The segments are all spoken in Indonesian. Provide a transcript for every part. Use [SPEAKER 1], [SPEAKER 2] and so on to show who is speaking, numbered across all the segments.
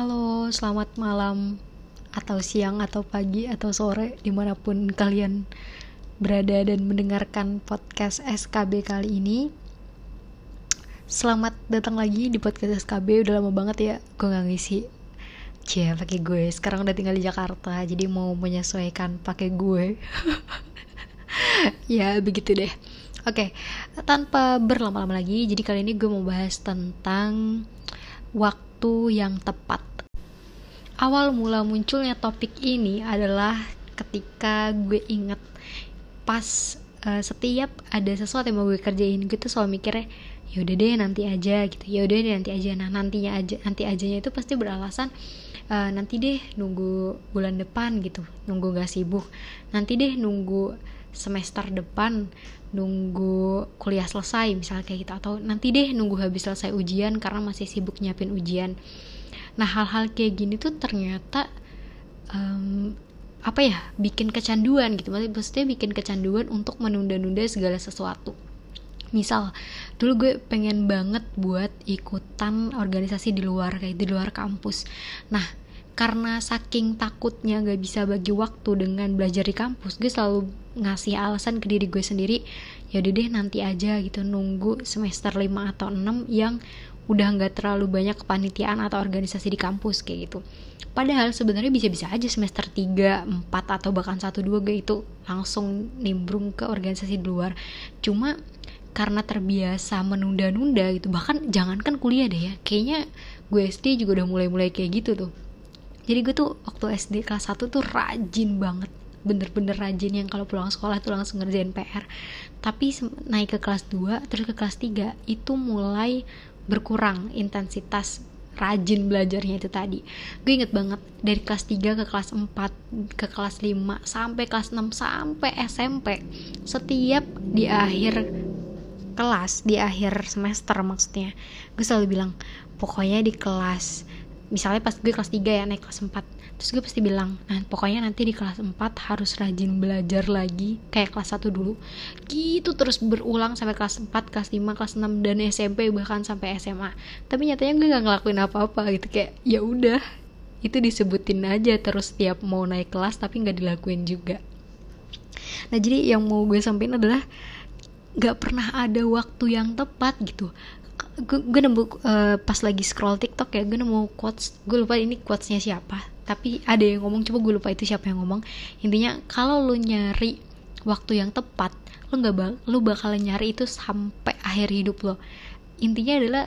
[SPEAKER 1] Halo, selamat malam atau siang atau pagi atau sore di mana pun kalian berada dan mendengarkan podcast SKB kali ini. Selamat datang lagi di podcast SKB. Udah lama banget ya gue gak ngisi. Cie, pakai gue. Sekarang udah tinggal di Jakarta, jadi mau menyesuaikan pakai gue. ya begitu deh. Oke, tanpa berlama-lama lagi, jadi kali ini gue mau bahas tentang waktu yang tepat awal mula munculnya topik ini adalah ketika gue inget pas uh, setiap ada sesuatu yang mau gue kerjain gitu selalu mikirnya yaudah deh nanti aja gitu. Yaudah deh nanti aja. Nah nantinya aja nanti ajanya itu pasti beralasan uh, nanti deh nunggu bulan depan gitu. Nunggu gak sibuk. Nanti deh nunggu semester depan nunggu kuliah selesai misalnya kayak gitu. Atau nanti deh nunggu habis selesai ujian karena masih sibuk nyiapin ujian nah hal-hal kayak gini tuh ternyata um, apa ya bikin kecanduan gitu. Maksudnya bikin kecanduan untuk menunda-nunda segala sesuatu. Misal dulu gue pengen banget buat ikutan organisasi di luar kayak di luar kampus. Nah karena saking takutnya gak bisa bagi waktu dengan belajar di kampus gue selalu ngasih alasan ke diri gue sendiri ya deh nanti aja gitu. Nunggu semester 5 atau 6 yang udah nggak terlalu banyak kepanitiaan atau organisasi di kampus kayak gitu. Padahal sebenarnya bisa-bisa aja semester 3, 4 atau bahkan 1 2 gue itu langsung nimbrung ke organisasi di luar. Cuma karena terbiasa menunda-nunda gitu bahkan jangankan kuliah deh ya kayaknya gue SD juga udah mulai-mulai kayak gitu tuh. Jadi gue tuh waktu SD kelas 1 tuh rajin banget bener-bener rajin yang kalau pulang sekolah tuh langsung ngerjain PR tapi naik ke kelas 2 terus ke kelas 3 itu mulai berkurang intensitas rajin belajarnya itu tadi. Gue inget banget dari kelas 3 ke kelas 4 ke kelas 5 sampai kelas 6 sampai SMP setiap di akhir kelas di akhir semester maksudnya gue selalu bilang pokoknya di kelas misalnya pas gue kelas 3 ya naik kelas 4 terus gue pasti bilang nah pokoknya nanti di kelas 4 harus rajin belajar lagi kayak kelas 1 dulu. Gitu terus berulang sampai kelas 4 kelas 5 kelas 6 dan SMP bahkan sampai SMA tapi nyatanya gue gak ngelakuin apa-apa gitu kayak ya udah itu disebutin aja terus tiap mau naik kelas tapi nggak dilakuin juga. Nah jadi yang mau gue sampaikan adalah gak pernah ada waktu yang tepat gitu gue, gue nemu uh, pas lagi scroll TikTok ya gue nemu quotes gue lupa ini quotesnya siapa tapi ada yang ngomong coba gue lupa itu siapa yang ngomong. Intinya kalau lu nyari waktu yang tepat lu nggak bak lu bakalan nyari itu sampai akhir hidup lo. Intinya adalah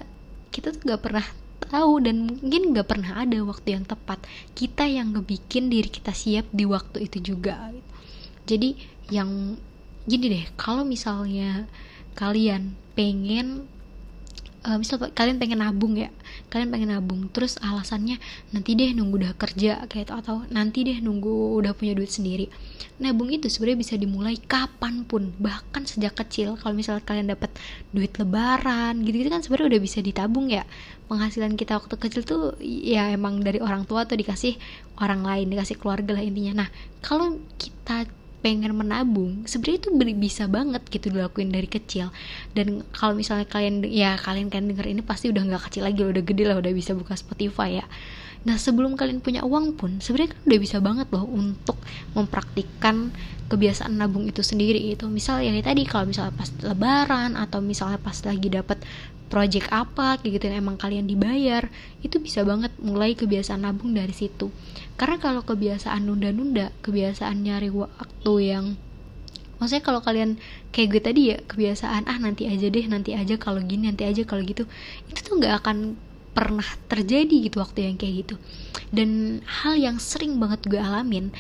[SPEAKER 1] kita tuh nggak pernah tahu dan mungkin nggak pernah ada waktu yang tepat. Kita yang ngebikin diri kita siap di waktu itu juga. Jadi yang gini deh kalau misalnya kalian pengen uh, misal kalian pengen nabung ya kalian pengen nabung terus alasannya nanti deh nunggu udah kerja kayak itu atau nanti deh nunggu udah punya duit sendiri. Nabung itu sebenarnya bisa dimulai kapan pun bahkan sejak kecil kalau misal kalian dapat duit lebaran gitu gitu kan sebenarnya udah bisa ditabung ya. Penghasilan kita waktu kecil tuh ya emang dari orang tua atau dikasih orang lain dikasih keluarga lah intinya. Nah kalau kita pengen menabung sebenarnya itu bisa banget gitu dilakuin dari kecil. Dan kalau misalnya kalian ya kalian kan denger ini pasti udah nggak kecil lagi udah gede lah udah bisa buka Spotify ya. Nah sebelum kalian punya uang pun sebenarnya kan udah bisa banget loh untuk mempraktikkan kebiasaan nabung itu sendiri itu misal yang tadi kalau misalnya pas lebaran atau misalnya pas lagi dapat project apa kayak gitu yang emang kalian dibayar itu bisa banget mulai kebiasaan nabung dari situ. Karena kalau kebiasaan nunda-nunda kebiasaan nyari waktu yang maksudnya kalau kalian kayak gue tadi ya kebiasaan ah nanti aja deh nanti aja kalau gini nanti aja kalau gitu itu tuh nggak akan pernah terjadi gitu waktu yang kayak gitu. Dan hal yang sering banget gue alamin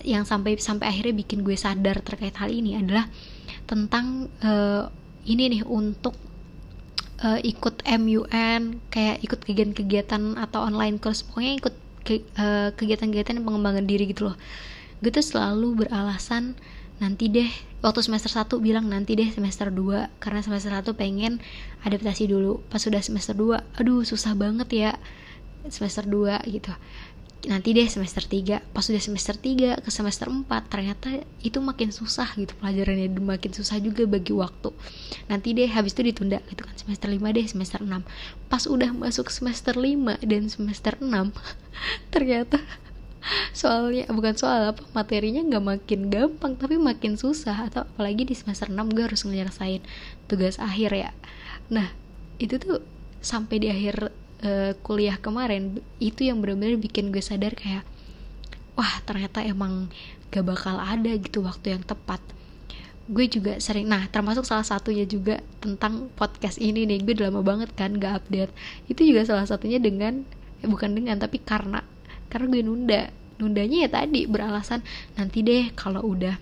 [SPEAKER 1] yang sampai sampai akhirnya bikin gue sadar terkait hal ini adalah tentang uh, ini nih untuk uh, ikut MUN kayak ikut kegiatan-kegiatan atau online course pokoknya ikut ke, uh, kegiatan-kegiatan pengembangan diri gitu loh. Gue tuh selalu beralasan nanti deh waktu semester 1 bilang nanti deh semester 2 karena semester 1 pengen adaptasi dulu. Pas sudah semester 2 aduh susah banget ya semester 2 gitu nanti deh semester 3 pas udah semester 3 ke semester 4 ternyata itu makin susah gitu pelajarannya makin susah juga bagi waktu. Nanti deh habis itu ditunda gitu kan semester 5 deh semester 6 pas udah masuk semester 5 dan semester 6 ternyata soalnya bukan soal apa materinya nggak makin gampang tapi makin susah. Atau apalagi di semester 6 gue harus ngerasain tugas akhir ya. Nah itu tuh sampai di akhir uh, kuliah kemarin itu yang benar-benar bikin gue sadar kayak wah ternyata emang gak bakal ada gitu waktu yang tepat. Gue juga sering nah termasuk salah satunya juga tentang podcast ini nih gue udah lama banget kan gak update. Itu juga salah satunya dengan eh, bukan dengan tapi karena karena gue nunda. Nundanya ya tadi beralasan nanti deh kalau udah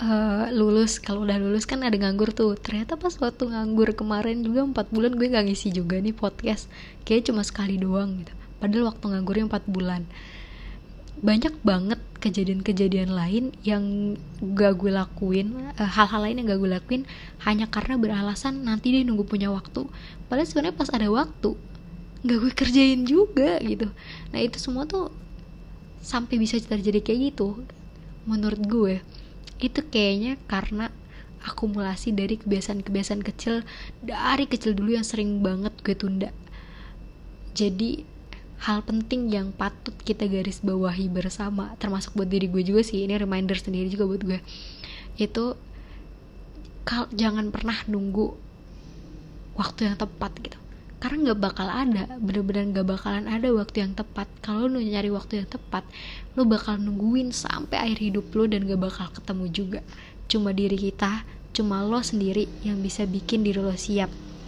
[SPEAKER 1] uh, lulus kalau udah lulus kan ada nganggur tuh. Ternyata pas waktu nganggur kemarin juga empat bulan gue gak ngisi juga nih podcast. Kayak cuma sekali doang gitu. Padahal waktu nganggurnya empat bulan. Banyak banget kejadian-kejadian lain yang gak gue lakuin eh, hal-hal lain yang gak gue lakuin hanya karena beralasan nanti dia nunggu punya waktu. Padahal sebenarnya pas ada waktu gak gue kerjain juga gitu. Nah itu semua tuh sampai bisa terjadi kayak gitu menurut gue itu kayaknya karena akumulasi dari kebiasaan-kebiasaan kecil dari kecil dulu yang sering banget gue tunda. Jadi hal penting yang patut kita garis bawahi bersama termasuk buat diri gue juga sih ini reminder sendiri juga buat gue itu jangan pernah nunggu waktu yang tepat gitu karena nggak bakal ada bener-bener nggak bakalan ada waktu yang tepat. Kalau lu nyari waktu yang tepat lu bakal nungguin sampai akhir hidup lu dan gak bakal ketemu juga. Cuma diri kita cuma lo sendiri yang bisa bikin diri lo siap